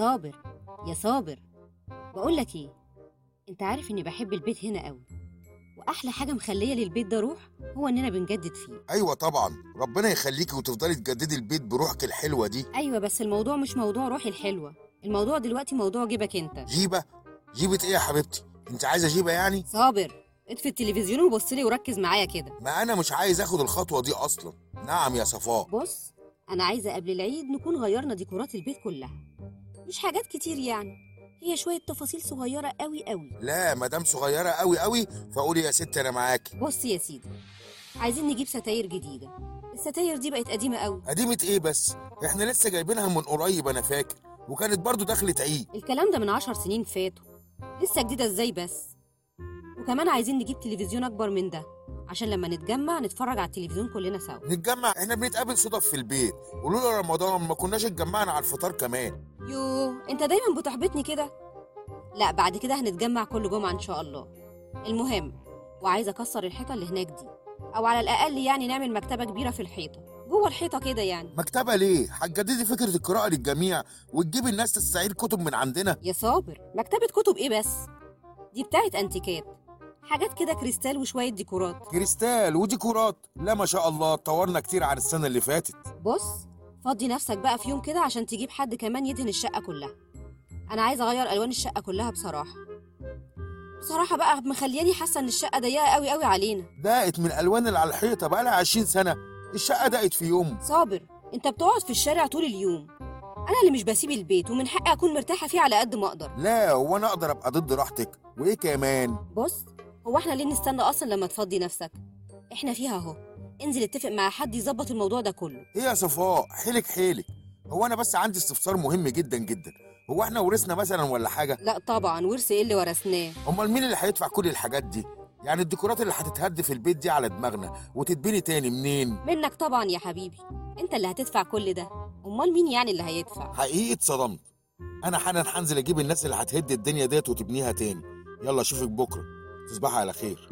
صابر يا صابر. بقول لك إيه أنت عارف إني بحب البيت هنا قوي وأحلى حاجة مخلية للبيت ده روح هو اننا بنجدد فيه. أيوه طبعا ربنا يخليكي وتفضلي تجددي البيت بروحك الحلوة دي. أيوه بس الموضوع مش موضوع روحي الحلوة الموضوع دلوقتي موضوع جيبك أنت. جيبة؟ جيبة إيه يا حبيبتي؟ أنت عايزة جيبة يعني؟ صابر اطفي التلفزيون وبص لي وركز معايا كده. ما أنا مش عايز آخد الخطوة دي أصلا. نعم يا صفاء. بص أنا عايزة قبل العيد نكون غيرنا ديكورات البيت كلها. مش حاجات كتير يعني. هي شوية تفاصيل صغيرة قوي قوي لا مدام صغيرة قوي قوي فقولي يا ست أنا معاكي بص يا سيدي عايزين نجيب ستاير جديدة. الستاير دي بقت قديمة قوي قديمة إيه بس؟ إحنا لسه جايبينها من قريب أنا فاكر. وكانت برضو دخلت عيد. الكلام ده من عشر سنين فاتوا. لسه جديدة إزاي بس؟ وكمان عايزين نجيب تلفزيون أكبر من ده. عشان لما نتجمع نتفرج على التلفزيون كلنا سوا. نتجمع؟ إحنا بنتقابل صدف في البيت. ولولا رمضان ما كناش اتجمعنا على الفطار كمان. يوه انت دايما بتحبطني كده. لا بعد كده هنتجمع كل جمعة إن شاء الله. المهم وعايزة أكسر الحيطة اللي هناك دي. أو على الأقل يعني نعمل مكتبة كبيرة في الحيطة. جوه الحيطة كده يعني. مكتبة ليه؟ هتجددي فكرة القراءة للجميع وتجيبي الناس تستعير كتب من عندنا. يا صابر مكتبة كتب إيه بس؟ دي بتاعت أنتيكات. حاجات كده كريستال وشوية ديكورات. كريستال وديكورات. لا ما شاء الله اتطورنا كتير عن السنة اللي فاتت. بص فضي نفسك بقى في يوم كده عشان تجيب حد كمان يدهن الشقة كلها. أنا عايزة أغير ألوان الشقة كلها بصراحة. بصراحة بقى مخلياني حاسة إن الشقة ضيقة قوي قوي علينا. ضاقت من الالوان اللي على الحيطه بقى لها 20 سنة. الشقة ضاقت في يوم. صابر أنت بتقعد في الشارع طول اليوم. أنا اللي مش بسيب البيت ومن حقي أكون مرتاحة فيه على قد ما أقدر. لا هو أنا أقدر أبقى ضد راحتك. وإيه كمان؟ بص هو إحنا ليه نستنى أصلا لما تفضي نفسك؟ إحنا فيها أهو. انزل اتفق مع حد يظبط الموضوع ده كله. إيه يا صفاء؟ حيلك حيلك. هو أنا بس عندي استفسار مهم جدا جدا. هو إحنا ورثنا مثلا ولا حاجة؟ لا طبعا ورث إيه اللي ورثناه؟ أمال مين اللي هيدفع كل الحاجات دي؟ يعني الديكورات اللي هتتهد في البيت دي على دماغنا وتتبني تاني منين؟ منك طبعا يا حبيبي. أنت اللي هتدفع كل ده. أمال مين يعني اللي هيدفع؟ حقيقي اتصدمت. أنا حالا هنزل أجيب الناس اللي هتهد الدنيا ديت وتبنيها تاني. يلا أشوفك بكرة. تصبحي على خير.